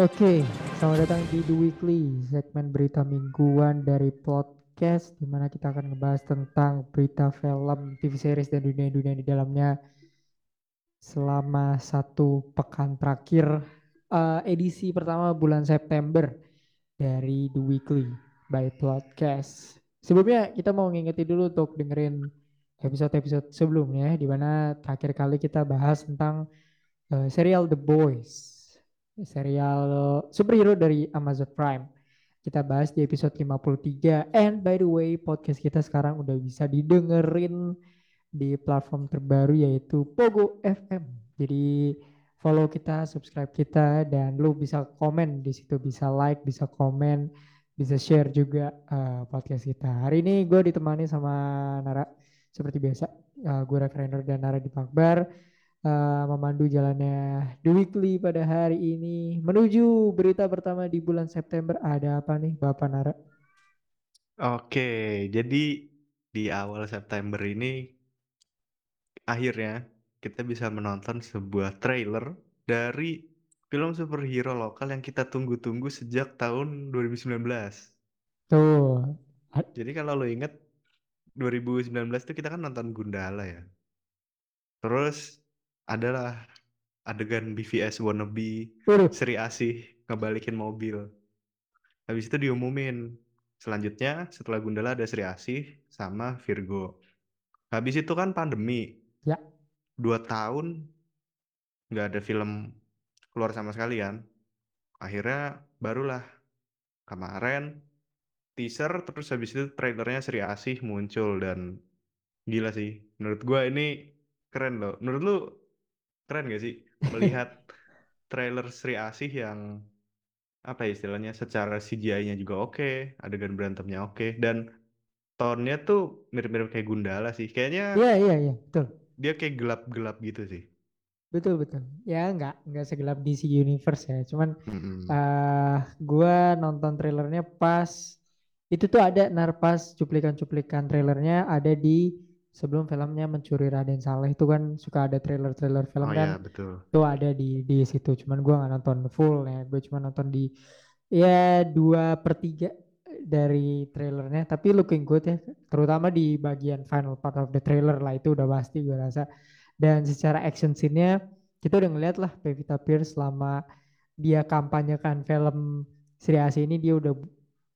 Oke, selamat datang di The Weekly, segmen berita mingguan dari podcast di mana kita akan ngebahas tentang berita film, TV series dan dunia-dunia di dalamnya selama satu pekan terakhir eh, edisi pertama bulan September dari The Weekly by Podcast. Sebelumnya kita mau ngingetin dulu untuk dengerin episode-episode sebelumnya di mana terakhir kali kita bahas tentang eh, serial The Boys serial superhero dari Amazon Prime. Kita bahas di episode 53. And by the way, podcast kita sekarang udah bisa didengerin di platform terbaru yaitu Pogo FM. Jadi follow kita, subscribe kita, dan lu bisa komen di situ, bisa like, bisa komen, bisa share juga uh, podcast kita. Hari ini gue ditemani sama Nara seperti biasa. Uh, gue Reverender dan Nara di Pakbar uh, memandu jalannya The Weekly pada hari ini menuju berita pertama di bulan September ada apa nih Bapak Nara? Oke, jadi di awal September ini akhirnya kita bisa menonton sebuah trailer dari film superhero lokal yang kita tunggu-tunggu sejak tahun 2019. Tuh. Jadi kalau lo inget 2019 tuh kita kan nonton Gundala ya. Terus adalah adegan BVS wannabe. Sri Asih ngebalikin mobil. Habis itu diumumin. Selanjutnya setelah Gundala ada Sri Asih sama Virgo. Habis itu kan pandemi. Ya. Dua tahun nggak ada film keluar sama sekali kan. Akhirnya barulah kemarin teaser terus habis itu trailernya Sri Asih muncul dan gila sih. Menurut gua ini keren loh. Menurut lu keren gak sih melihat trailer Sri Asih yang apa ya istilahnya secara CGI-nya juga oke, adegan berantemnya oke dan tone-nya tuh mirip-mirip kayak Gundala sih. Kayaknya Iya iya iya betul. dia kayak gelap-gelap gitu sih. Betul betul. Ya nggak nggak segelap DC Universe ya. Cuman Mm-mm. uh, gua nonton trailernya pas itu tuh ada narpas cuplikan-cuplikan trailernya ada di sebelum filmnya Mencuri Raden Saleh itu kan suka ada trailer-trailer film Oh kan? ya betul. itu ada di di situ cuman gua nggak nonton full ya. Gue cuma nonton di ya dua per tiga dari trailernya. Tapi looking good ya terutama di bagian final part of the trailer lah itu udah pasti gue rasa. Dan secara action scene-nya kita udah ngeliat lah Pevita Pierce selama dia kampanyekan film Sri Asih ini dia udah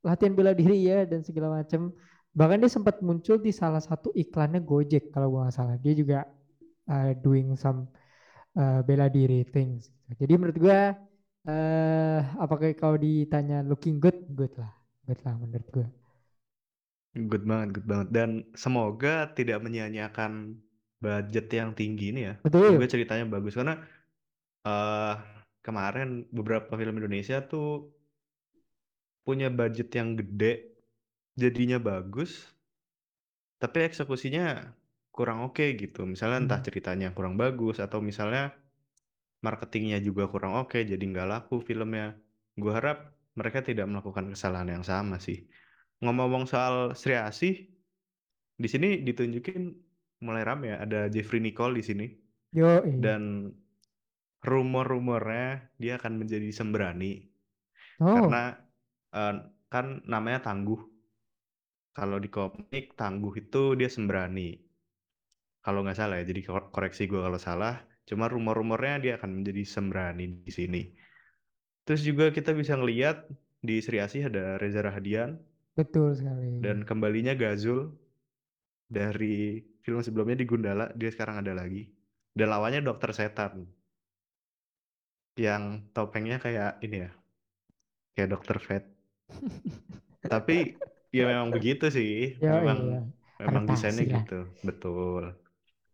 latihan bela diri ya dan segala macam bahkan dia sempat muncul di salah satu iklannya Gojek kalau gue nggak salah. Dia juga uh, doing some uh, bela diri things. Jadi menurut gue uh, apakah kalau ditanya looking good good lah. Good lah menurut gue Good banget, good banget. Dan semoga tidak menyia-nyiakan budget yang tinggi ini ya. betul. Semoga ceritanya bagus. Karena uh, kemarin beberapa film Indonesia tuh punya budget yang gede, jadinya bagus, tapi eksekusinya kurang oke gitu. Misalnya entah Hmm. ceritanya kurang bagus atau misalnya marketingnya juga kurang oke, jadi nggak laku filmnya. Gue harap mereka tidak melakukan kesalahan yang sama sih. Ngomong-ngomong soal Sri Asih, di sini ditunjukin mulai rame ya, ada Jeffrey Nicole di sini. yo iya. Dan rumor-rumornya dia akan menjadi Sembrani. oh Karena eh, kan namanya Tangguh. Kalau di komik Tangguh itu dia Sembrani. Kalau nggak salah ya, jadi kor- koreksi gue kalau salah. Cuma rumor-rumornya dia akan menjadi Sembrani di sini. Terus juga kita bisa ngeliat di Sri Asih ada Reza Rahadian betul sekali dan kembalinya Gazul dari film sebelumnya di Gundala, dia sekarang ada lagi. Dan lawannya Dokter Setan. Yang topengnya kayak ini ya. Kayak Dokter Fate. Tapi ya memang begitu sih. yo Memang iya memang desainnya lah gitu. Betul.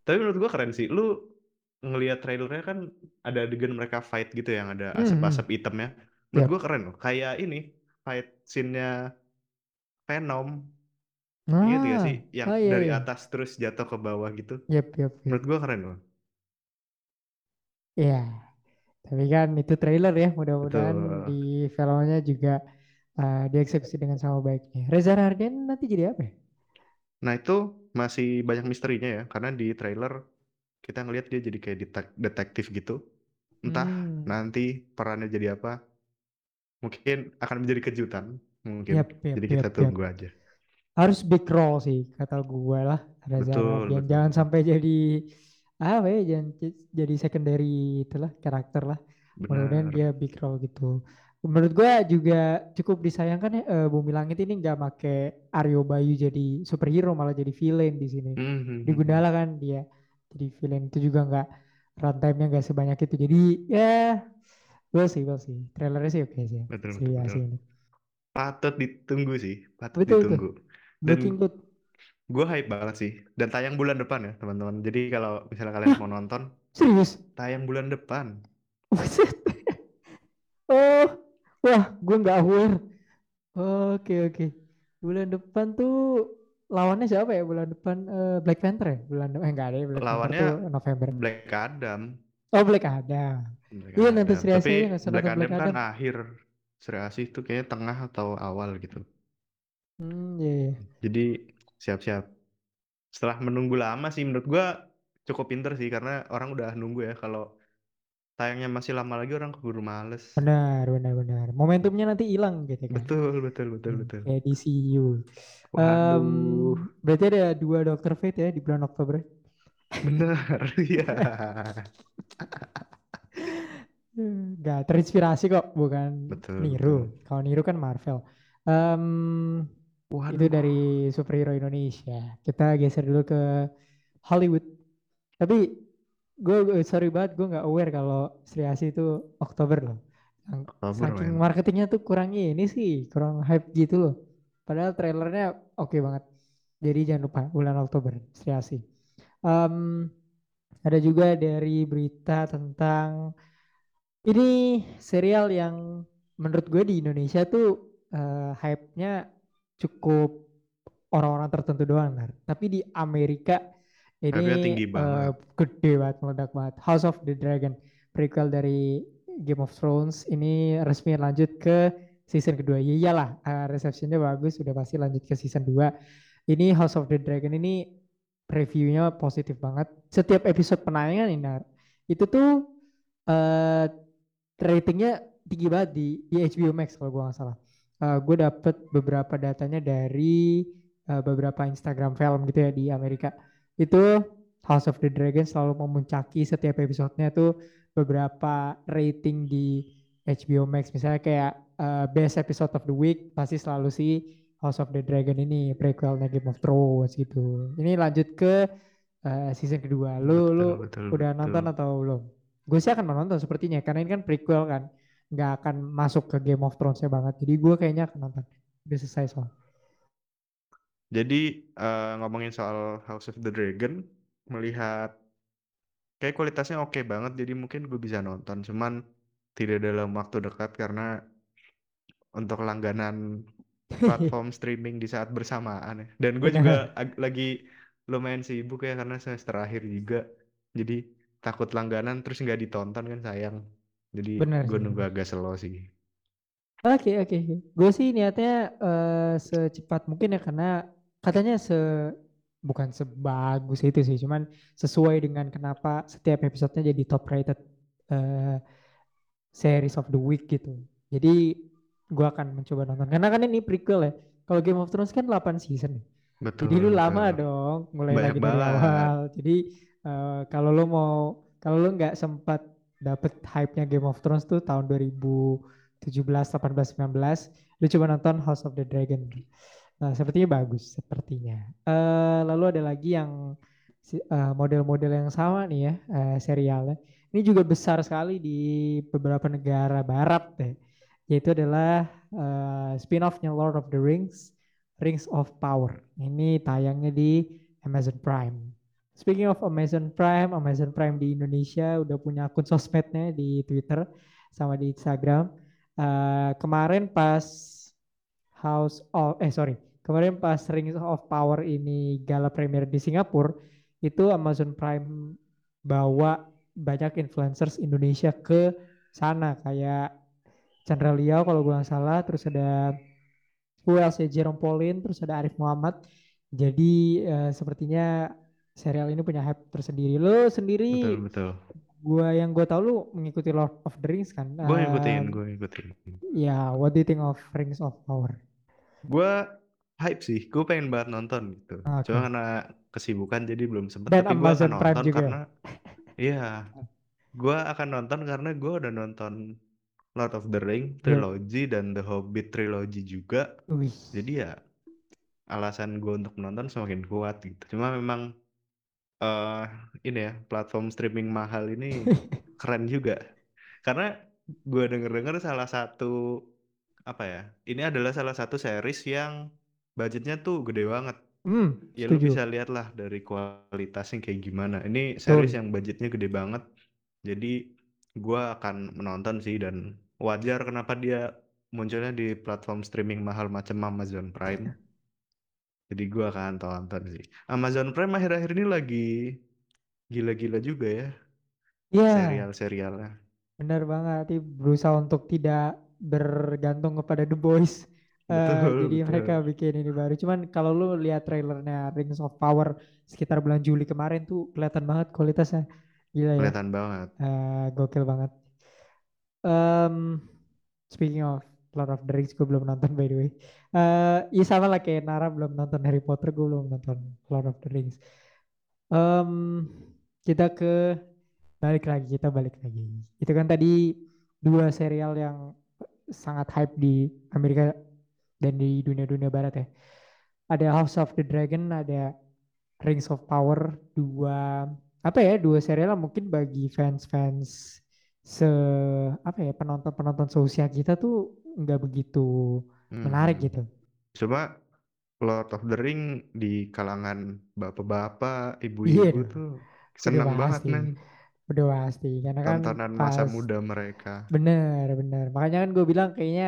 Tapi menurut gua keren sih. Lu ngelihat trailernya kan ada adegan mereka fight gitu yang ada Hmm, hmm. asap-asap hitamnya. Menurut Yap. gua keren loh. Kayak ini fight scene-nya Venom. Gak ah sih? Yang oh iya dari iya atas terus jatuh ke bawah gitu. yep yep yep Menurut gua keren loh. Iya, tapi kan itu trailer ya. Mudah-mudahan di filmnya juga uh, dieksekusi dengan sama baiknya. Reza Rahardian nanti jadi apa ya? Nah itu masih banyak misterinya ya. Karena di trailer kita ngelihat dia jadi kayak detek- detektif gitu. Entah Hmm, nanti perannya jadi apa. mungkin akan menjadi kejutan mungkin. Yap, yap, Jadi kita yap. tunggu aja. Harus big role sih kata gue lah Reza Betul, Rahardian. betul. Jangan sampai jadi apa ya jangan jadi secondary itulah karakter lah. Benar. dia big role gitu. Menurut gue juga cukup disayangkan ya eh, Bumi Langit ini nggak make Aryo Bayu jadi superhero malah jadi villain di sini. Mhm. Di Gundala kan dia jadi villain itu juga nggak runtime-nya nggak sebanyak itu. Jadi ya we'll see, we'll see. Trailernya sih oke sih. Betul, Si betul, Asi betul. ini. Patut ditunggu sih, patut Betul ditunggu. Dan Looking good. gue hype banget sih. Dan tayang bulan depan ya teman-teman. Jadi kalau misalnya kalian mau nonton, Serius? tayang bulan depan. Wah, gue nggak aware. Oke, oke. Bulan depan tuh lawannya siapa ya? Bulan depan eh, Black Panther ya? Bulan depan eh, enggak ada ya Black Panther Lawannya tuh November. Black Adam. Oh, Black Adam. Black Iya, Adam. Sri Asih usah Black nonton Black Adam kan Adam. akhir. Sri Asih itu kayaknya tengah atau awal gitu. Hmm, iya, iya. Jadi siap-siap. Setelah menunggu lama sih menurut gua cukup pinter sih karena orang udah nunggu ya kalau tayangnya masih lama lagi orang keburu males. Benar, benar, benar. Momentumnya nanti hilang gitu kan. Betul, betul, betul, Hmm, betul. Kayak DCU. Em, Waduh, berarti ada dua Dr. Fate ya di bulan Oktober. bener, iya. Gak terinspirasi kok, bukan Betul, Niru. betul. Kalau Niru kan Marvel. Itu Waduh, dari superhero Indonesia. Kita geser dulu ke Hollywood. Tapi gue sorry banget gue nggak aware kalau Sri Asih itu Oktober loh. Oktober Saking men. marketingnya tuh kurang ini sih, kurang hype gitu loh. Padahal trailernya oke banget. Jadi jangan lupa bulan Oktober Sri Asih. Em, ada juga dari berita tentang ini serial yang menurut gue di Indonesia tuh eh, hype-nya cukup orang-orang tertentu doang, Nar. Tapi di Amerika ini tinggi banget. gede banget, meledak banget. House of the Dragon, prequel dari Game of Thrones ini resmi lanjut ke season kedua. Ya iyalah, eh, receptionnya bagus, udah pasti lanjut ke season 2. Ini House of the Dragon ini reviewnya positif banget. Setiap episode penayangan ini, itu tuh eh ratingnya tinggi banget di, di HBO Max kalau gue nggak salah. gue dapet beberapa datanya dari eh, beberapa Instagram film gitu ya di Amerika. Itu House of the Dragon selalu memuncaki setiap episodenya tuh beberapa rating di HBO Max. Misalnya kayak eh, best episode of the week pasti selalu sih House of the Dragon ini prequelnya Game of Thrones gitu. Ini lanjut ke eh, season kedua. Lu lu Betul, betul, udah betul. nonton atau belum? Gue sih akan menonton sepertinya karena ini kan prequel kan, nggak akan masuk ke Game of Thrones-nya banget. Jadi gue kayaknya akan nonton. Udah selesai soal. Jadi eh, ngomongin soal House of the Dragon, melihat kayak kualitasnya oke banget, jadi mungkin gue bisa nonton. Cuman tidak dalam waktu dekat karena untuk langganan platform streaming di saat bersamaan ya. Dan gue juga ag- lagi lumayan sibuk ya karena semester akhir juga. Jadi takut langganan terus nggak ditonton kan sayang. Jadi Benar gue sih, nunggu agak slow sih. Oke oke. Gue sih niatnya eh, secepat mungkin ya karena katanya se bukan sebagus itu sih, cuman sesuai dengan kenapa setiap episodenya jadi top rated eh, series of the week gitu. Jadi gue akan mencoba nonton karena kan ini prequel ya. Kalau Game of Thrones kan 8 season. Betul, Jadi lu lama betul. dong, mulai Banyak lagi dari awal. Jadi eh, kalau lu mau, kalau lu nggak sempat dapet hype-nya Game of Thrones tuh tahun 2017, 18, 19, lu coba nonton House of the Dragon. Nah, sepertinya bagus, sepertinya. Eh, lalu ada lagi yang eh, model-model yang sama nih ya, eh, serialnya. Ini juga besar sekali di beberapa negara barat deh. Yaitu adalah eh, spin-off-nya Lord of the Rings, Rings of Power. Ini tayangnya di Amazon Prime. Speaking of Amazon Prime, Amazon Prime di Indonesia udah punya akun sosmednya di Twitter sama di Instagram. Eh, kemarin pas House of eh sorry kemarin pas Rings of Power ini gala premier di Singapura itu Amazon Prime bawa banyak influencers Indonesia ke sana kayak Chandra Liao kalau gue nggak salah terus ada who else ya Jerome Pauline terus ada Arif Muhammad jadi eh, sepertinya serial ini punya hype tersendiri lo Betul, sendiri betul. gua yang gua tahu lu mengikuti Lord of the Rings kan. Gue ngikutin, Um, gue ngikutin. ya, what do you think of Rings of Power? Gue hype sih, gue pengen banget nonton gitu. Oke. Cuma karena kesibukan jadi belum sempet. Dan Tapi gue akan Prime nonton juga. karena, iya, gue akan nonton karena gue udah nonton Lord of the Ring Yep. trilogy dan The Hobbit trilogy juga. Wih. Jadi ya alasan gue untuk menonton semakin kuat gitu. Cuma memang eh ini ya platform streaming mahal ini keren juga. Karena gue denger-denger salah satu apa ya? Ini adalah salah satu series yang budgetnya tuh gede banget. Hmm, Ya lu setuju. bisa lihat lah dari kualitasnya kayak gimana. Ini series Betul. yang budgetnya gede banget. Jadi gua akan menonton sih dan wajar kenapa dia munculnya di platform streaming mahal macam Amazon Prime. Jadi gua akan tonton sih. Amazon Prime akhir-akhir ini lagi gila-gila juga ya Iya, serial-serialnya. benar banget. Berusaha untuk tidak bergantung kepada The Boys. Eh, Betul, jadi betul. mereka bikin ini baru. Cuman kalau lu lihat trailernya Rings of Power sekitar bulan Juli kemarin tuh kelihatan banget kualitasnya. Gila ya. Kelihatan banget. Eh, gokil banget. Em, speaking of Lord of the Rings, gue belum nonton by the way. Eh, iya sama lah kayak Nara belum nonton Harry Potter, gue belum nonton Lord of the Rings. Em, kita ke balik lagi, kita balik lagi. Itu kan tadi dua serial yang sangat hype di Amerika dan di dunia-dunia barat ya. Ada House of the Dragon, ada Rings of Power, dua apa ya, dua serial mungkin bagi fans-fans se apa ya penonton-penonton seusia kita tuh nggak begitu menarik Hmm. gitu. Coba Lord of the Ring di kalangan bapak-bapak, ibu-ibu dong, tuh udah seneng banget pasti, men. udah pasti. Karena kan Tontonan masa muda mereka. bener bener. Makanya kan gue bilang kayaknya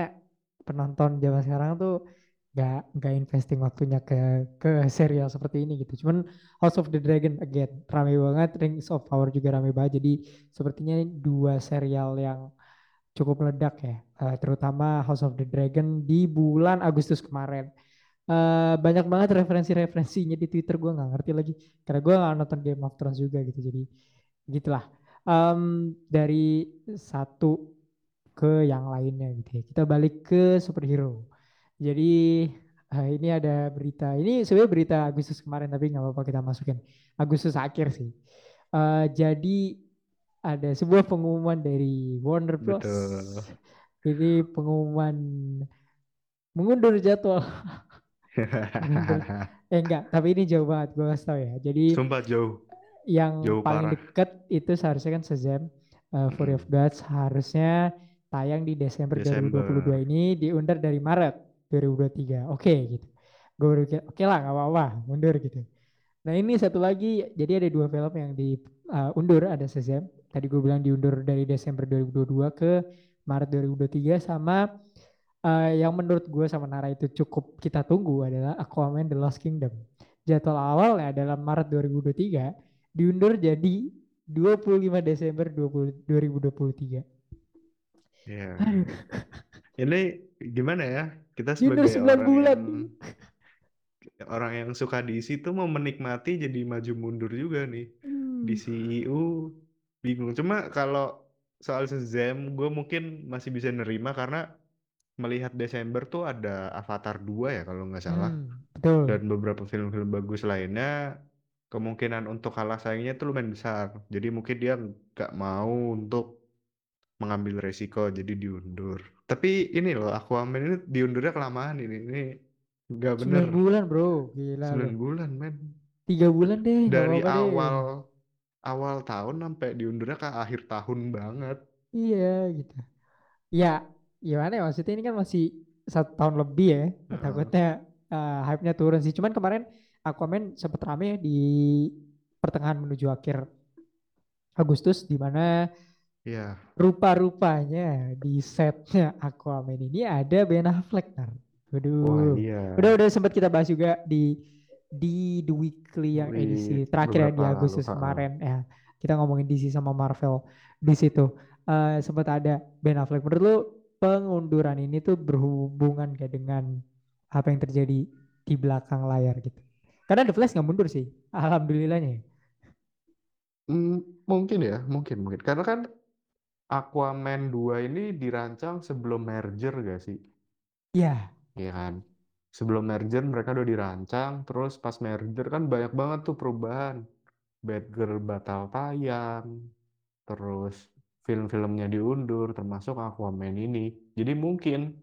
penonton zaman sekarang tuh nggak nggak investing waktunya ke ke serial seperti ini gitu. Cuman House of the Dragon again rame banget, Rings of Power juga rame banget. Jadi sepertinya ini dua serial yang cukup meledak ya, Eh, terutama House of the Dragon di bulan Agustus kemarin. Eh, banyak banget referensi-referensinya di Twitter gue nggak ngerti lagi karena gue nggak nonton Game of Thrones juga gitu jadi gitulah Em, dari satu ke yang lainnya gitu ya. Kita balik ke superhero. Jadi eh, ini ada berita ini sebenarnya berita Agustus kemarin tapi nggak apa-apa kita masukin. Agustus akhir sih. Eh, jadi ada sebuah pengumuman dari Warner Bros. Betul. ini pengumuman mengundur jadwal. Mengundur. Eh enggak tapi ini jauh banget gue kasih tau ya. Jadi Sumpah jauh, yang jauh paling parah. deket itu seharusnya kan Shazam uh, Fury of. Gods harusnya tayang di Desember, Desember. 2022 ini diundur dari Maret 2023 oke gitu gue berpikir oke lah nggak apa-apa mundur gitu nah ini satu lagi jadi ada dua film yang diundur ada Shazam tadi gue bilang diundur dari Desember 2022 ke Maret 2023 sama eh, yang menurut gue sama Nara itu cukup kita tunggu adalah Aquaman The Lost Kingdom. Jadwal awalnya adalah Maret 2023, diundur jadi 25 Desember 20, 2023. Ya. Aduh, Ini gimana ya? Kita sebagai 9 orang bulan. yang orang yang suka DC tuh mau menikmati jadi maju mundur juga nih. Hmm. Di CEO bingung. Cuma kalau soal Shazam gue mungkin masih bisa nerima karena melihat Desember tuh ada Avatar 2 ya kalau nggak salah. Hmm, betul. Dan beberapa film-film bagus lainnya kemungkinan untuk kalah saingnya tuh lumayan besar. Jadi mungkin dia nggak mau untuk mengambil resiko jadi diundur. Tapi ini loh Aquaman ini diundurnya kelamaan ini. Ini nggak 9 bener. bulan bro, gila 9 loh. bulan men. 3 bulan deh, Dari apa-apa deh. awal awal tahun sampai diundurnya ke akhir tahun banget. Iya gitu. Ya, gimana ya maksudnya ini kan masih satu tahun lebih ya. Takutnya eh, hype-nya turun sih. Cuman kemarin Aquaman sempet rame ya di pertengahan menuju akhir Agustus di mana Iya. rupa-rupanya di setnya Aquaman ini ada Ben Affleck. Wah Waduh. iya. Udah udah sempat kita bahas juga di di The Weekly yang edisi Di terakhir ya di. Agustus heeh. kemarin ya. Kita ngomongin DC sama Marvel di situ. Eh sempat ada Ben Affleck. Menurut lu pengunduran ini tuh berhubungan gak dengan apa yang terjadi di belakang layar gitu? Karena The Flash nggak mundur sih, alhamdulillahnya. ya. hmm, mungkin ya, mungkin mungkin. Karena kan Aquaman 2 ini dirancang sebelum merger gak sih? Iya. Iya kan? Sebelum merger mereka udah dirancang, terus pas merger kan banyak banget tuh perubahan. Batgirl batal tayang, terus film-filmnya diundur, termasuk Aquaman ini. Jadi mungkin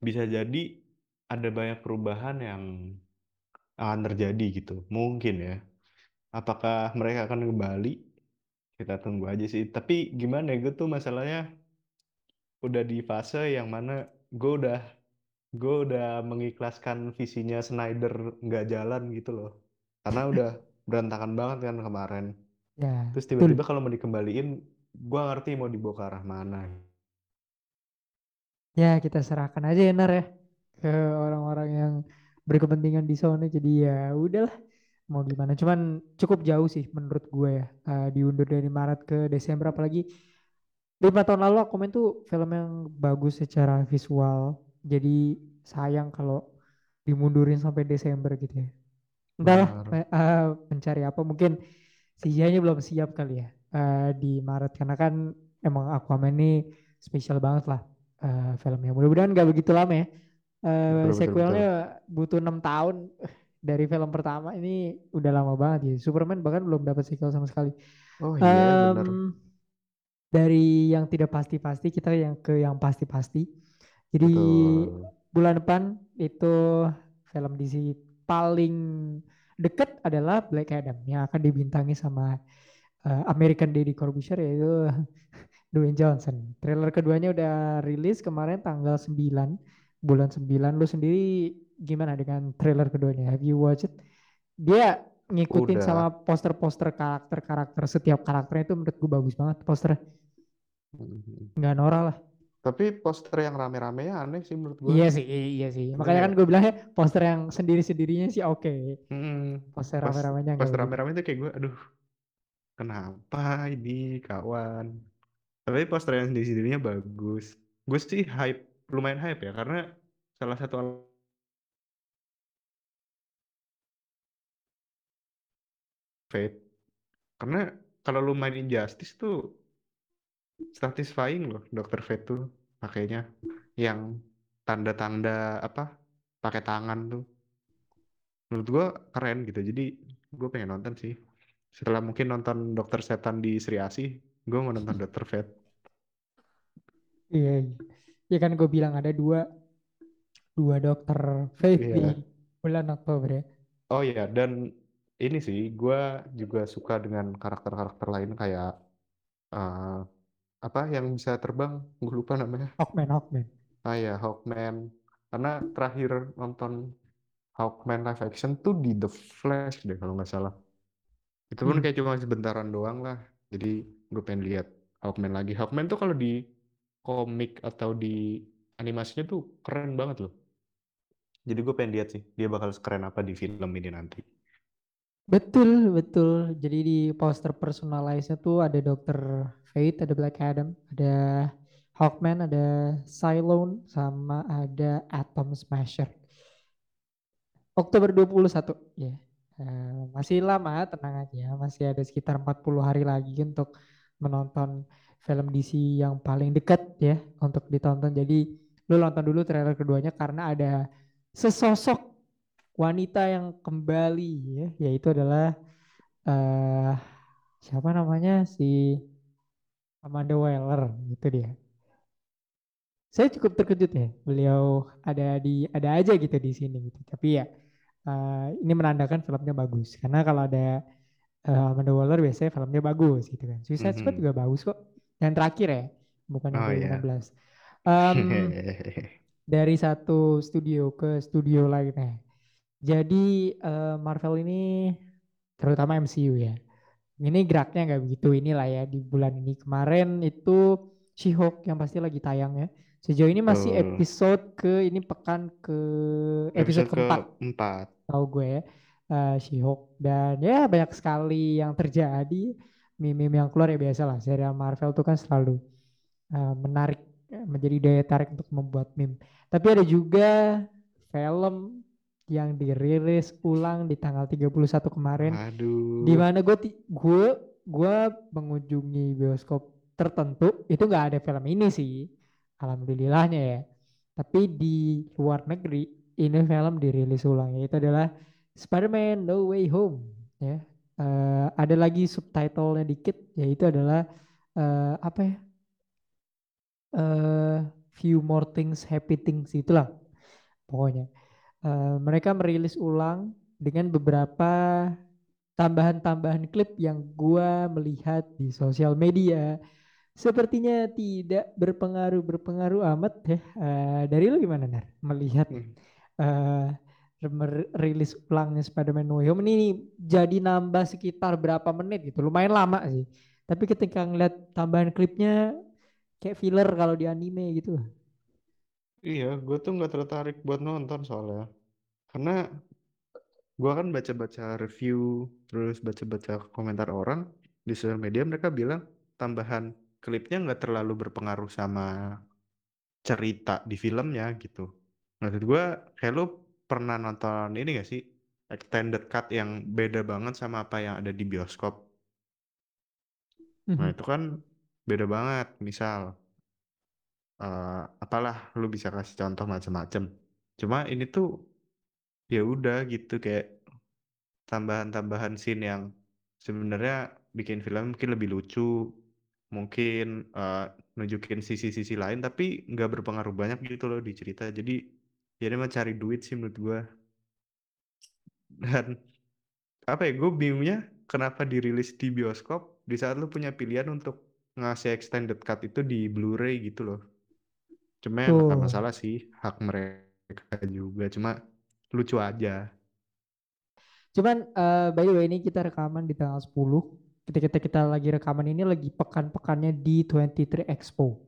bisa jadi ada banyak perubahan yang akan terjadi gitu. Mungkin ya. Apakah mereka akan kembali? Kita tunggu aja sih. Tapi gimana ya, gue tuh masalahnya udah di fase yang mana gue udah gue udah mengikhlaskan visinya Snyder nggak jalan gitu loh. Karena udah berantakan banget kan kemarin. Ya, Terus tiba-tiba kalau mau dikembaliin, gue ngerti mau dibawa ke arah mana. Ya, kita serahkan aja ya Nar ya ke orang-orang yang berkepentingan di Sony. Jadi ya udahlah mau gimana. Cuman cukup jauh sih menurut gue ya. Uh, diundur dari Maret ke Desember apalagi lima tahun lalu aku main tuh film yang bagus secara visual. Jadi sayang kalau dimundurin sampai Desember gitu ya. Entahlah uh, mencari apa mungkin CGI-nya belum siap kali ya uh, di Maret karena kan emang Aquaman ini spesial banget lah uh, filmnya. Mudah-mudahan nggak begitu lama ya. Uh, betul, sequelnya betul. butuh enam tahun dari film pertama ini udah lama banget ya. Superman bahkan belum dapat sequel sama sekali. Oh iya um, benar. Dari yang tidak pasti-pasti kita yang ke yang pasti-pasti. Jadi betul. bulan depan itu film DC paling dekat adalah Black Adam yang akan dibintangi sama uh, American Daddy Corbuzier yaitu Dwayne Johnson. Trailer keduanya udah rilis kemarin tanggal 9 bulan 9. Lu sendiri gimana dengan trailer keduanya? Have you watched it? Dia ngikutin udah. sama poster-poster karakter-karakter setiap karakternya itu menurut gue bagus banget poster. Mm-hmm. Nggak norak lah. Tapi poster yang rame-rame ya aneh sih menurut gue. Iya sih, iya sih. Makanya kan gue bilangnya poster yang sendiri-sendirinya sih oke. Okay. Hmm, poster rame-ramenya Poster rame-rame itu kayak gue, aduh, kenapa ini kawan? Tapi poster yang sendiri-sendirinya bagus. Gue sih hype, lumayan hype ya, karena salah satu Fate. Karena kalau lu main Injustice tuh satisfying loh Dokter Fate tuh pakainya. Yang tanda-tanda apa pakai tangan tuh. Menurut gua keren gitu. Jadi gue pengen nonton sih. Setelah mungkin nonton Dokter Setan di Sri Asih gue mau nonton Dokter Fate. Iya iya kan gue bilang ada dua dua Dokter Fate iya. di bulan Oktober ya. Oh iya dan ini sih gue juga suka dengan karakter-karakter lain kayak uh, apa yang bisa terbang? Gue lupa namanya. Hawkman Hawkman. Ah ya Hawkman. Karena terakhir nonton Hawkman live action tuh di The Flash deh kalau nggak salah. Itu pun hmm. kayak cuma sebentaran doang lah. Jadi gue pengen lihat Hawkman lagi. Hawkman tuh kalau di komik atau di animasinya tuh keren banget loh. Jadi gue pengen lihat sih dia bakal keren apa di film ini nanti Betul, betul. Jadi di poster personalize-nya tuh ada Dr. Fate, ada Black Adam, ada Hawkman, ada Cylone, sama ada Atom Smasher. Oktober 21, ya. Uh, masih lama, tenang aja. Masih ada sekitar 40 hari lagi untuk menonton film DC yang paling dekat ya untuk ditonton. Jadi lu nonton dulu trailer keduanya karena ada sesosok wanita yang kembali ya yaitu adalah uh, siapa namanya si Amanda Waller gitu dia. Saya cukup terkejut ya beliau ada di ada aja gitu di sini gitu. Tapi ya uh, ini menandakan filmnya bagus karena kalau ada uh, Amanda Waller biasanya filmnya bagus gitu kan. Suicide mm -hmm. Squad juga bagus kok. Yang terakhir ya, bukan yang oh, 2016. Yeah. Um, dari satu studio ke studio lainnya. Jadi uh, Marvel ini terutama MCU ya. Ini geraknya nggak begitu inilah ya di bulan ini. Kemarin itu She-Hulk yang pasti lagi tayang ya. Sejauh ini masih uh, episode ke ini pekan ke episode, episode keempat. Keempat. Tahu gue ya. Uh, She-Hulk dan ya banyak sekali yang terjadi. Meme-meme yang keluar ya biasa lah. Serial Marvel tuh kan selalu uh, menarik menjadi daya tarik untuk membuat meme. Tapi ada juga film yang dirilis ulang di tanggal 31 kemarin. Aduh. Di mana gue gue gue mengunjungi bioskop tertentu itu nggak ada film ini sih, alhamdulillahnya ya. Tapi di luar negeri ini film dirilis ulang yaitu adalah Spider-Man No Way Home ya. Eh, ada lagi subtitlenya dikit yaitu adalah eh, apa ya? eh few more things, happy things itulah pokoknya. Eh, mereka merilis ulang dengan beberapa tambahan-tambahan klip yang gua melihat di sosial media. Sepertinya tidak berpengaruh berpengaruh amat ya. Eh, dari lu gimana Nar? Melihat Hmm. eh rilis ulangnya Spider-Man No Way Home ini jadi nambah sekitar berapa menit gitu. Lumayan lama sih. Tapi ketika ngeliat tambahan klipnya kayak filler kalau di anime gitu. Iya, gue tuh nggak tertarik buat nonton soalnya. Karena gue kan baca-baca review, terus baca-baca komentar orang di sosial media, mereka bilang tambahan klipnya nggak terlalu berpengaruh sama cerita di filmnya gitu. Maksud gue, kayak lu pernah nonton ini gak sih? Extended cut yang beda banget sama apa yang ada di bioskop. Nah Mhm. itu kan beda banget. Misal, eh, apalah lu bisa kasih contoh macam-macam. Cuma ini tuh ya udah gitu kayak tambahan-tambahan scene yang sebenarnya bikin film mungkin lebih lucu, mungkin eh, nunjukin sisi-sisi lain, tapi nggak berpengaruh banyak gitu loh di cerita. Jadi ya dia mah cari duit sih menurut gua. Dan apa ya, gue bingungnya kenapa dirilis di bioskop di saat lu punya pilihan untuk ngasih extended cut itu di Blu-ray gitu loh. Cuma ya nggak Tuh. masalah sih, hak mereka juga. Cuma lucu aja. Cuman eh, by the way ini kita rekaman di tanggal 10. Ketika kita lagi rekaman ini lagi pekan-pekannya di 23 Expo.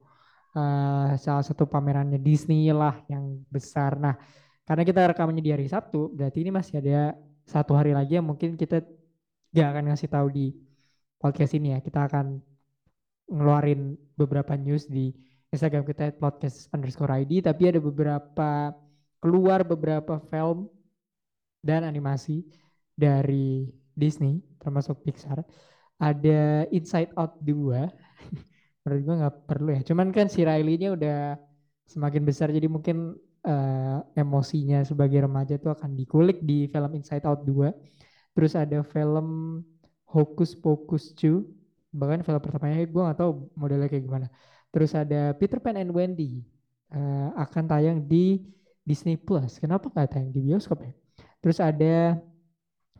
Eh, salah satu pamerannya Disney lah yang besar. Nah, karena kita rekamannya di hari Sabtu, berarti ini masih ada satu hari lagi yang mungkin kita gak akan ngasih tahu di podcast ini ya. Kita akan ngeluarin beberapa news di Instagram kita podcast underscore ID. Tapi ada beberapa keluar beberapa film dan animasi dari Disney termasuk Pixar. Ada Inside Out 2. Menurut gue nggak perlu ya. Cuman kan si Riley-nya udah semakin besar jadi mungkin eh, emosinya sebagai remaja tuh akan dikulik di film Inside Out 2. Terus ada film Hocus Pocus 2. Bahkan film pertamanya gue nggak tahu modelnya kayak gimana. Terus ada Peter Pan and Wendy. eh, akan tayang di Disney Plus. Kenapa nggak tayang di bioskop ya? Terus ada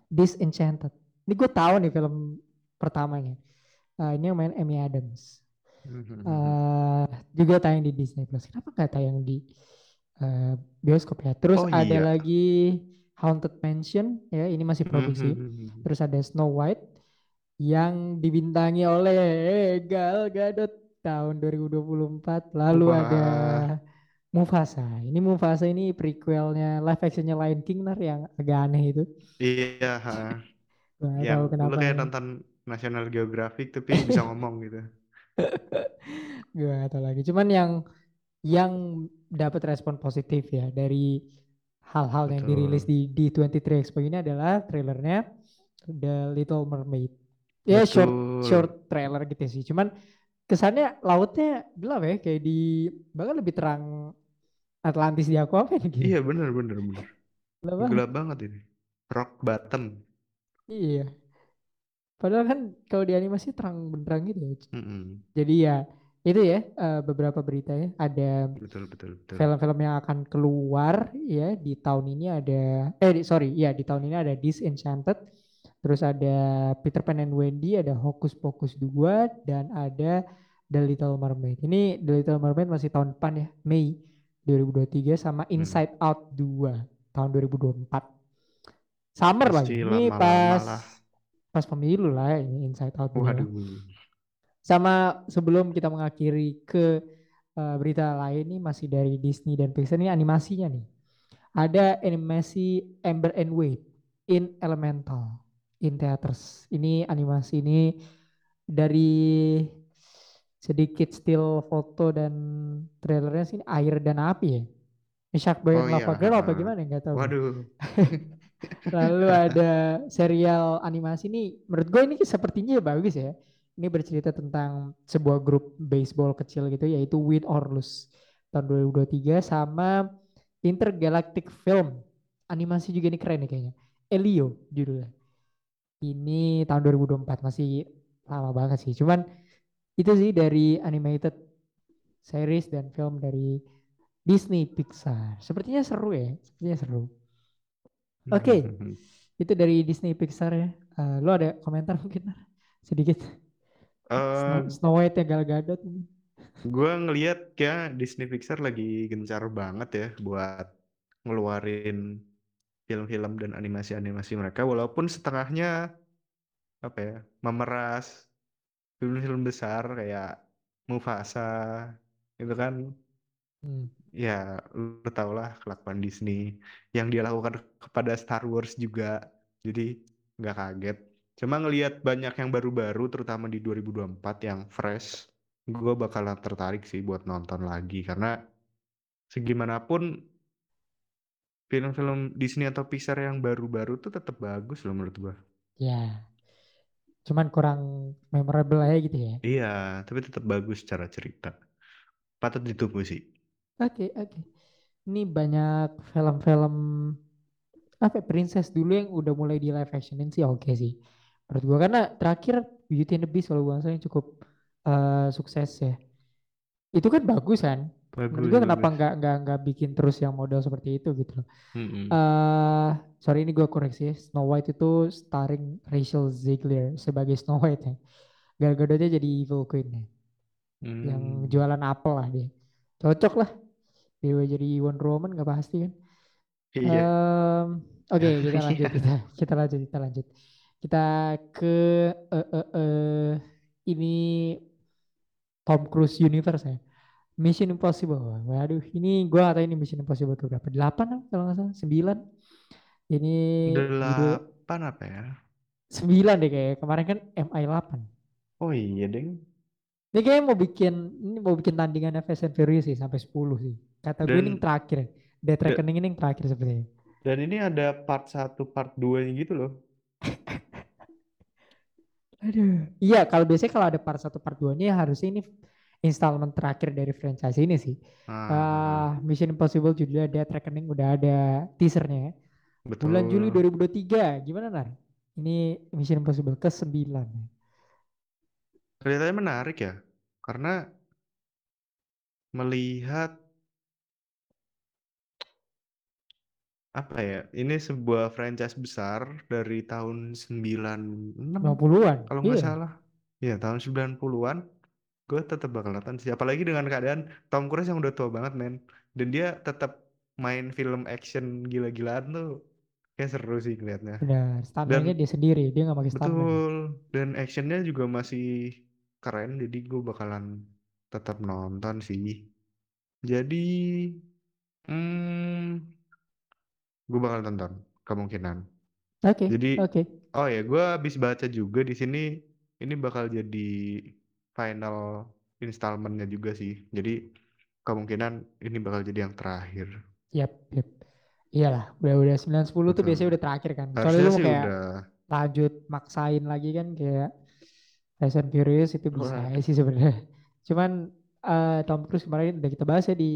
Disenchanted. Ini gue tahu nih film pertamanya. Eh, ini yang main Amy Adams. Eh, juga tayang di Disney Plus. Kenapa nggak tayang di eh, bioskop ya? Terus Oh ada iya. lagi Haunted Mansion ya, ini masih produksi. Mhm. Terus ada Snow White yang dibintangi oleh Gal Gadot tahun 2024. Lalu ada Wah, Mufasa. Ini Mufasa ini prequelnya live actionnya Lion King nar yang agak aneh itu. iya. nggak Yang tahu lu kenapa kayak nih. nonton National Geographic tapi bisa ngomong gitu. Gue nggak tahu lagi. Cuman yang yang dapat respon positif ya dari hal-hal yang dirilis di di 23 Expo ini adalah trailernya The Little Mermaid. Ya short short Betul. trailer gitu sih. Cuman kesannya lautnya gelap ya kayak di bahkan lebih terang Atlantis di Aquaman gitu. Iya bener bener bener. Gelap banget. Gelap banget ini. Rock bottom. Iya. Padahal kan kalau di animasi terang benderang gitu ya. Mm-mm. Jadi ya itu ya eh, beberapa berita ya. Ada Betul betul betul. film-film yang akan keluar ya di tahun ini ada eh di- sorry ya di tahun ini ada Disenchanted terus ada Peter Pan and Wendy ada Hocus Pocus 2 dan ada The Little Mermaid ini The Little Mermaid masih tahun depan ya Mei 2023 sama Hmm. Inside Out 2 tahun 2024 summer lagi Pasti ini lama-lama pas lah. pas pemilu lah ini Inside Out 2 Waduh. sama sebelum kita mengakhiri ke uh, berita lain nih masih dari Disney dan Pixar ini animasinya nih. Ada animasi Amber and Wade in Elemental in theaters. Ini animasi ini dari sedikit still foto dan trailernya sih air dan api ya. Ini Shark Boy Oh Lava iya. Girl apa gimana nggak tahu. Waduh. Lalu ada serial animasi nih, menurut gue ini sepertinya bagus ya. Ini bercerita tentang sebuah grup baseball kecil gitu, yaitu Win or Lose tahun 2023 sama Intergalactic Film. Animasi juga ini keren nih kayaknya. Elio judulnya. Ini tahun 2024 masih lama banget sih. Cuman itu sih dari animated series dan film dari Disney Pixar. Sepertinya seru ya, sepertinya seru. Oke, itu dari Disney Pixar ya. Uh, lo ada komentar mungkin sedikit? Snow, Eh, Snow White yang Gal Gadot gue ngeliat ya Disney Pixar lagi gencar banget ya buat ngeluarin film-film dan animasi-animasi mereka walaupun setengahnya apa ya memeras film-film besar kayak Mufasa itu kan Hmm. ya lu tau lah kelakuan Disney yang dia lakukan kepada Star Wars juga. Jadi nggak kaget. Cuma ngelihat banyak yang baru-baru terutama di 2024 yang fresh gue bakalan tertarik sih buat nonton lagi. Karena segimanapun film-film Disney atau Pixar yang baru-baru tuh tetap bagus loh menurut gue Ya, cuman kurang memorable aja gitu ya. iya tapi tetap bagus secara cerita patut ditunggu sih Oke, oke. Ini banyak film-film apa ya, princess dulu yang udah mulai di live actionin sih oke sih. Menurut gua karena terakhir Beauty and the Beast kalau gua yang cukup eh, sukses ya. Itu kan bagus kan? Menurut bagus gua kenapa nggak nggak nggak bikin terus yang model seperti itu gitu loh. Mm-mm. eh sorry ini gue koreksi ya. Snow White itu starring Rachel Zegler sebagai Snow White ya. Gal Gadotnya jadi evil queen ya. Yang Hmm. jualan apel lah dia. Cocok lah. Dia jadi Wonder Woman gak pasti kan. iya Em, Oke kita lanjut kita kita lanjut kita lanjut. Kita ke eh, eh, eh, ini Tom Cruise Universe ya. Mission Impossible. Waduh, ini gue gak tahu ini Mission Impossible ke berapa? 8 kalau nggak salah, 9. Ini Delapan apa ya? 9 deh kayak kemarin kan MI8. Oh iya deng. Ini kayaknya mau bikin ini mau bikin tandingan Fast and Furious sih sampai 10 sih. Kata gue ini yang terakhir. Death Reckoning ini yang terakhir sebenarnya. dan ini ada part 1, part 2 gitu loh. Aduh. Iya, kalau biasanya kalau ada part 1 part 2-nya harusnya ini installment terakhir dari franchise ini sih. Nah, Ah, Mission Impossible judulnya Death Reckoning udah ada teasernya ya. Bulan Juli betul. 2023. Gimana Nar? Ini Mission Impossible ke-9. Kelihatannya menarik ya. Karena melihat apa ya? Ini sebuah franchise besar dari tahun 96 50-an. kalau nggak Iya. salah. Ya, tahun 90-an. Gue tetap bakal nonton sih. Apalagi dengan keadaan Tom Cruise yang udah tua banget, men. Dan dia tetap main film action gila-gilaan tuh kayak seru sih kelihatnya. Benar, stuntman-nya Dan dia sendiri, dia nggak pakai stuntman. betul, dan actionnya juga masih keren, jadi gue bakalan tetap nonton sih. Jadi, hmm, gue bakal nonton kemungkinan. Oke, Jadi, oke. oh ya, gue habis baca juga di sini, ini bakal jadi final installmentnya juga sih. Jadi kemungkinan ini bakal jadi yang terakhir. Yap, yap. Iyalah, udah udah 9 10 tuh biasanya udah terakhir kan. Harusnya lu kayak udah. lanjut maksain lagi kan kayak Fast and Furious itu bisa aja sih sebenarnya. Cuman eh, Tom Cruise kemarin udah kita bahas ya di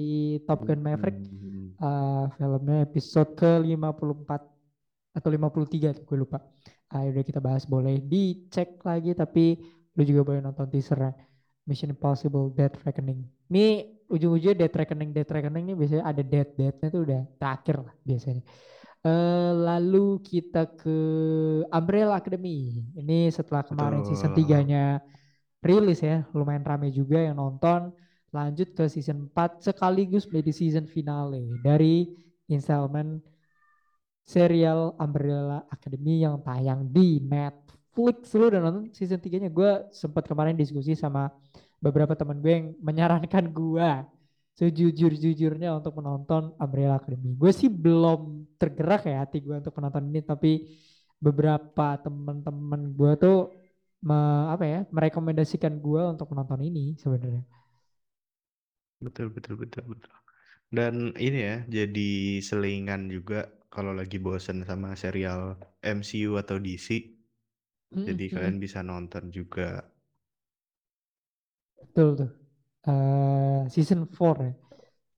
Top Gun Maverick Hmm. eh, filmnya episode ke-54 atau 53 tuh gue lupa. Ah, udah kita bahas boleh dicek lagi tapi lu juga boleh nonton teasernya Mission Impossible Death Reckoning. Ini ujung-ujungnya Death Reckoning Death Reckoning ini biasanya ada death deathnya tuh udah terakhir lah biasanya. Eh, lalu kita ke Umbrella Academy. Ini setelah kemarin season Betul. 3-nya rilis ya, lumayan rame juga yang nonton. Lanjut ke season 4 sekaligus menjadi season finale dari installment serial Umbrella Academy yang tayang di Netflix. Lu udah nonton season 3-nya? Gue sempat kemarin diskusi sama beberapa teman gue yang menyarankan gue sejujur-jujurnya untuk menonton Umbrella Academy. Gue sih belum tergerak ya hati gue untuk menonton ini, tapi beberapa teman-teman gue tuh me- apa ya merekomendasikan gue untuk menonton ini sebenarnya. Betul, betul, betul, betul. Dan ini ya, jadi selingan juga kalau lagi bosen sama serial MCU atau DC. Jadi mm, kalian bisa nonton juga. Betul tuh. Eh, season 4 ya.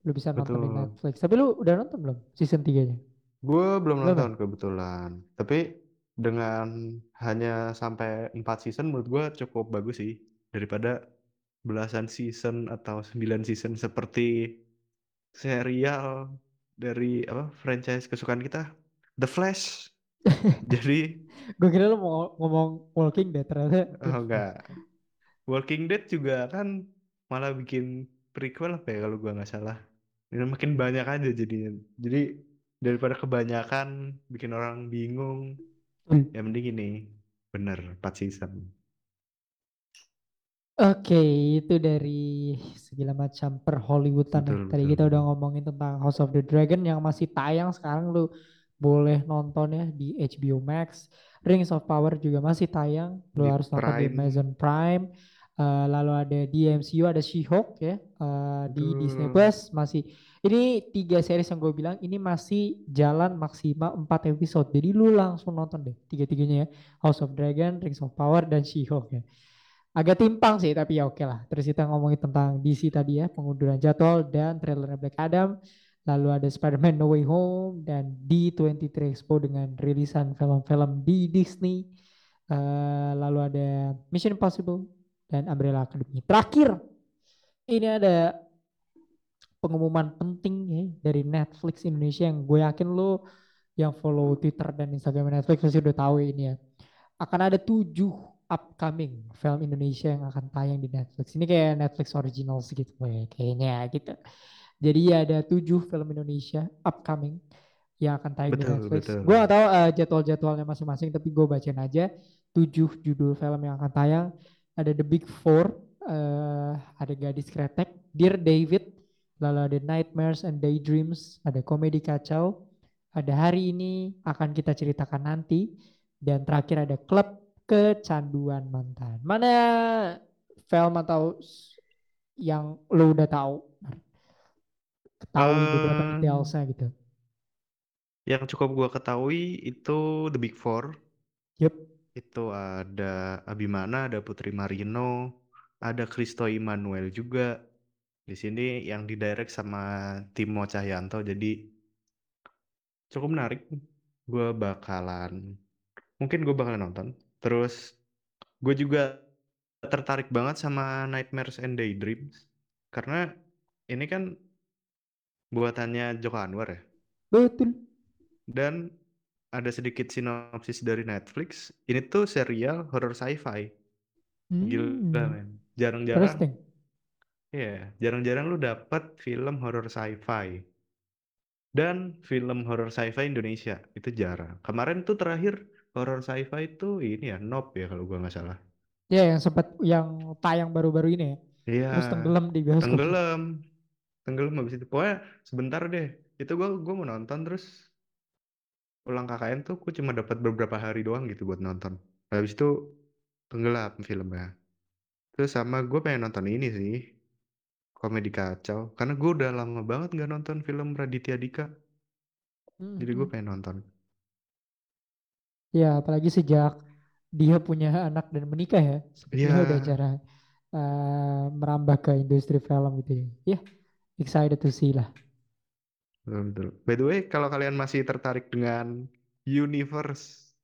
Lu bisa nonton di Betul. Netflix. Tapi lu udah nonton belum season 3-nya? Gue belum Belum ya? nonton kebetulan. Tapi dengan hanya sampai 4 season menurut gue cukup bagus sih. Daripada belasan season atau 9 season seperti serial dari apa franchise kesukaan kita, The Flash. Jadi Gue kira lu mau ngomong Walking Dead ternyata oh enggak, Walking Dead juga kan malah bikin prequel apa ya kalau gua nggak salah. Ini makin banyak aja jadinya. Jadi daripada kebanyakan bikin orang bingung, Hmm. ya mending ini bener 4 season. Oke, itu dari segala macam per Hollywoodan ya. Tadi betul. kita udah ngomongin tentang House of the Dragon yang masih tayang sekarang lu boleh nonton ya di HBO Max. Rings of Power juga masih tayang, lu Di harus nonton di Amazon Prime. Eh, lalu ada di MCU ada She-Hulk ya eh, di Disney betul. Plus masih. Ini tiga series yang gue bilang ini masih jalan maksimal 4 episode. Jadi lu langsung nonton deh tiga-tiganya ya. House of Dragon, Rings of Power dan She-Hulk ya. Agak timpang sih, tapi ya oke lah. Terus kita ngomongin tentang DC tadi ya, pengunduran jadwal dan trailer Black Adam. Lalu ada Spider-Man No Way Home dan D23 Expo dengan rilisan film-film di Disney. Eh, lalu ada Mission Impossible dan Umbrella Academy. Terakhir, ini ada pengumuman penting ya dari Netflix Indonesia yang gue yakin lo yang follow Twitter dan Instagram Netflix pasti udah tahu ini ya akan ada tujuh upcoming film Indonesia yang akan tayang di Netflix. Ini kayak Netflix original gitu ya, kayaknya gitu. Jadi ya ada tujuh film Indonesia upcoming yang akan tayang di Betul Netflix. betul. Gue gak tahu uh, jadwal-jadwalnya masing-masing, tapi gue bacain aja tujuh judul film yang akan tayang. Ada The Big Four, uh, ada Gadis Kretek, Dear David, lalu ada Nightmares and Daydreams, ada Komedi Kacau, ada Hari Ini akan kita ceritakan nanti, dan terakhir ada Klub Kecanduan Mantan. Mana film atau yang lo udah tahu? Ketahui beberapa detailsnya gitu. yang cukup gua ketahui itu The Big Four. Yup. Itu ada Abimana, ada Putri Marino, ada Kristo Immanuel juga. Di sini yang didirect sama Timo Cahyanto, jadi cukup menarik. Gue bakalan, mungkin gue bakalan nonton. Terus gue juga tertarik banget sama Nightmares and Daydreams. Karena ini kan buatannya Joko Anwar ya. Betul. Dan ada sedikit sinopsis dari Netflix. Ini tuh serial horror sci-fi. Gila Hmm, men. Jarang-jarang, interesting. ya, jarang-jarang lu dapat film horror sci-fi. Dan film horror sci-fi Indonesia itu jarang. Kemarin tuh terakhir horror sci-fi itu ini ya, Nope ya kalau gua nggak salah. Ya yang sempat yang tayang baru-baru ini ya. Iya, Terus tenggelam di bioskop. tenggelam, tenggelam habis itu. Pokoknya sebentar deh. Itu gua gua mau nonton terus ulang KKN tuh gua cuma dapat beberapa hari doang gitu buat nonton. Habis itu tenggelam filmnya. Terus sama gue pengen nonton ini sih, komedi kacau. Karena gue udah lama banget nggak nonton film Raditya Dika. Hmm, Jadi gue hmm. pengen nonton. Ya apalagi sejak dia punya anak dan menikah ya. Sepertinya udah Iya, cara eh, merambah ke industri film gitu ya. Ya, excited to see lah. betul, betul. By the way, kalau kalian masih tertarik dengan universe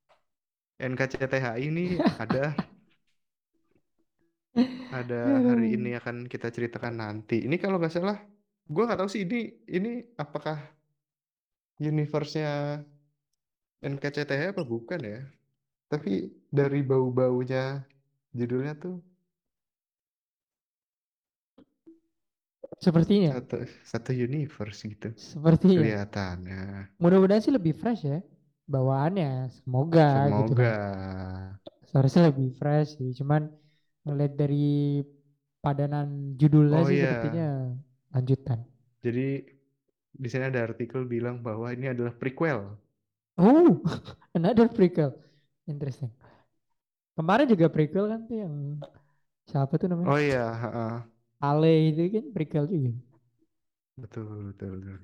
NKCTHI ini ada ada hari ini akan kita ceritakan nanti. Ini kalau nggak salah, gue nggak tahu sih ini ini apakah universe-nya NKCTHI apa bukan ya? Tapi dari bau-baunya judulnya tuh Sepertinya, satu satu universe gitu sepertinya. kelihatannya. Mudah-mudahan sih lebih fresh ya bawaannya. Semoga gitu Semoga kan. Seharusnya lebih fresh sih. Cuman ngeliat dari padanan judulnya Oh sih iya, sepertinya lanjutan. jadi di sini ada artikel bilang bahwa ini adalah prequel. Oh, another prequel. Interesting. Kemarin juga prequel kan tuh yang siapa tuh namanya? Oh iya, heeh. Ale itu kan prequel juga. Betul, betul, betul.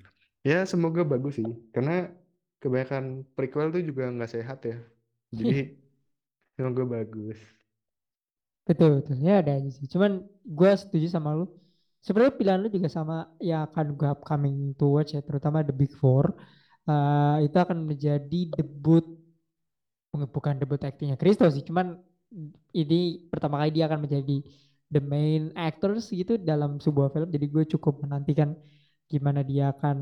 Ya semoga bagus sih, karena kebanyakan prequel tuh juga nggak sehat ya. Jadi semoga bagus. Betul, betul. Ya ada aja sih. Cuman gue setuju sama lu. Sebenarnya pilihan lu juga sama yang akan gue upcoming to watch ya, terutama The Big Four. Eh, itu akan menjadi debut, bukan debut aktingnya Kristo sih, cuman ini pertama kali dia akan menjadi the main actors gitu dalam sebuah film. Jadi gue cukup menantikan gimana dia akan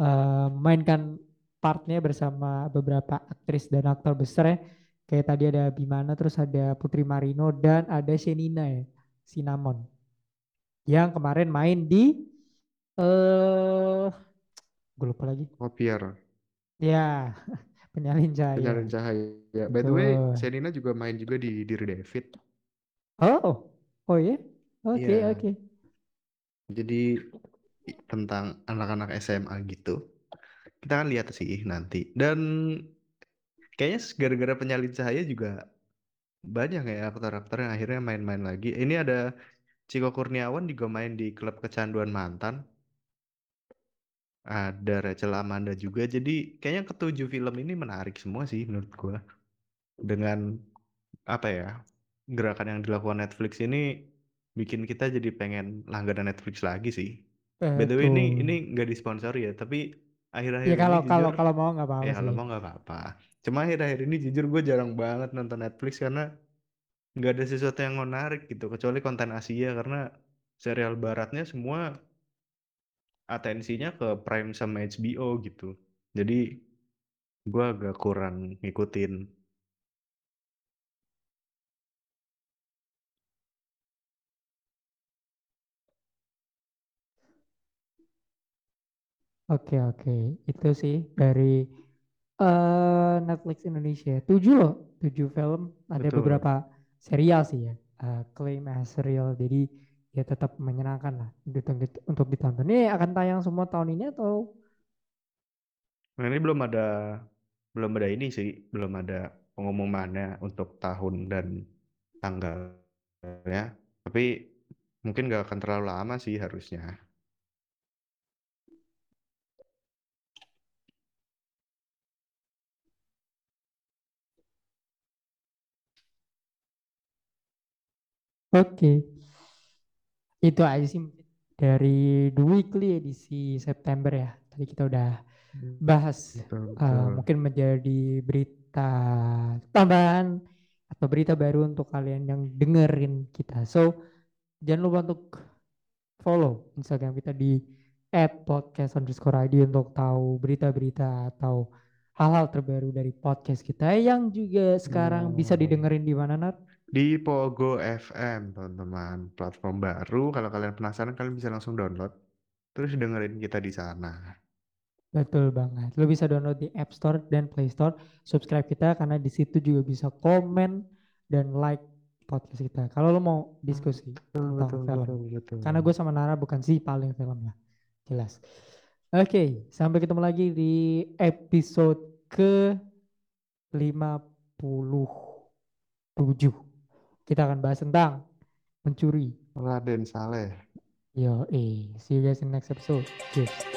eh, mainkan partnya bersama beberapa aktris dan aktor besar ya. Kayak tadi ada Bimana, terus ada Putri Marino dan ada Shenina ya, Cinnamon. Yang kemarin main di eh gue lupa lagi. Copier, Ya, penyalin cahaya. penyalin cahaya. By the way. Shenina juga main juga di Dear David. Oh, oh ya? Oke, Iya. oke. Jadi i- tentang anak-anak SMA gitu. Kita kan lihat sih nanti. Dan kayaknya gara-gara penyalin cahaya juga banyak ya aktor-aktor yang akhirnya main-main lagi. Ini ada Ciko Kurniawan juga main di Klub Kecanduan Mantan. Ada Rachel Amanda juga. Jadi kayaknya ketujuh film ini menarik semua sih menurut gua. Dengan apa ya gerakan yang dilakukan Netflix ini bikin kita jadi pengen langganan Netflix lagi sih. By the way ini Betul. ini nggak disponsori ya, tapi akhir-akhir Ya ini kalau kalau jujur kalau mau nggak apa-apa ya kalau sih. mau nggak apa-apa. Cuma akhir-akhir ini jujur gue jarang banget nonton Netflix karena nggak ada sesuatu yang menarik gitu kecuali konten Asia karena serial baratnya semua atensinya ke Prime sama HBO gitu. Jadi gue agak kurang ngikutin. Oke oke, itu sih dari eh Netflix Indonesia. Tujuh loh, tujuh film. Ada Betul. beberapa serial sih ya. eh, claim as serial. Jadi ya tetap menyenangkan lah untuk, untuk ditonton. Ini akan tayang semua tahun ini atau? Nah ini belum ada belum ada ini sih, belum ada pengumumannya untuk tahun dan tanggalnya. Tapi mungkin gak akan terlalu lama sih harusnya. Oke, itu aja sih mungkin dari The Weekly edisi September ya. Tadi kita udah bahas Betul, eh, betul. mungkin menjadi berita tambahan atau berita baru untuk kalian yang dengerin kita. So jangan lupa untuk follow Instagram kita di @podcast underscore ID untuk tahu berita-berita atau hal-hal terbaru dari podcast kita yang juga sekarang bisa Hmm. didengerin di mana Nar? Di Pogo FM, teman-teman. Platform baru. Kalau kalian penasaran, kalian bisa langsung download. Terus dengerin kita di sana. Betul banget. Lo bisa download di App Store dan Play Store. Subscribe kita karena di situ juga bisa komen dan like podcast kita. Kalau lo mau diskusi tentang film. betul. Karena gue sama Nara bukan si paling film lah. Jelas. Oke, sampai ketemu lagi di episode ke 57. Kita akan bahas tentang mencuri. Raden Saleh. Yo, eh, see you guys in next episode. Cheers.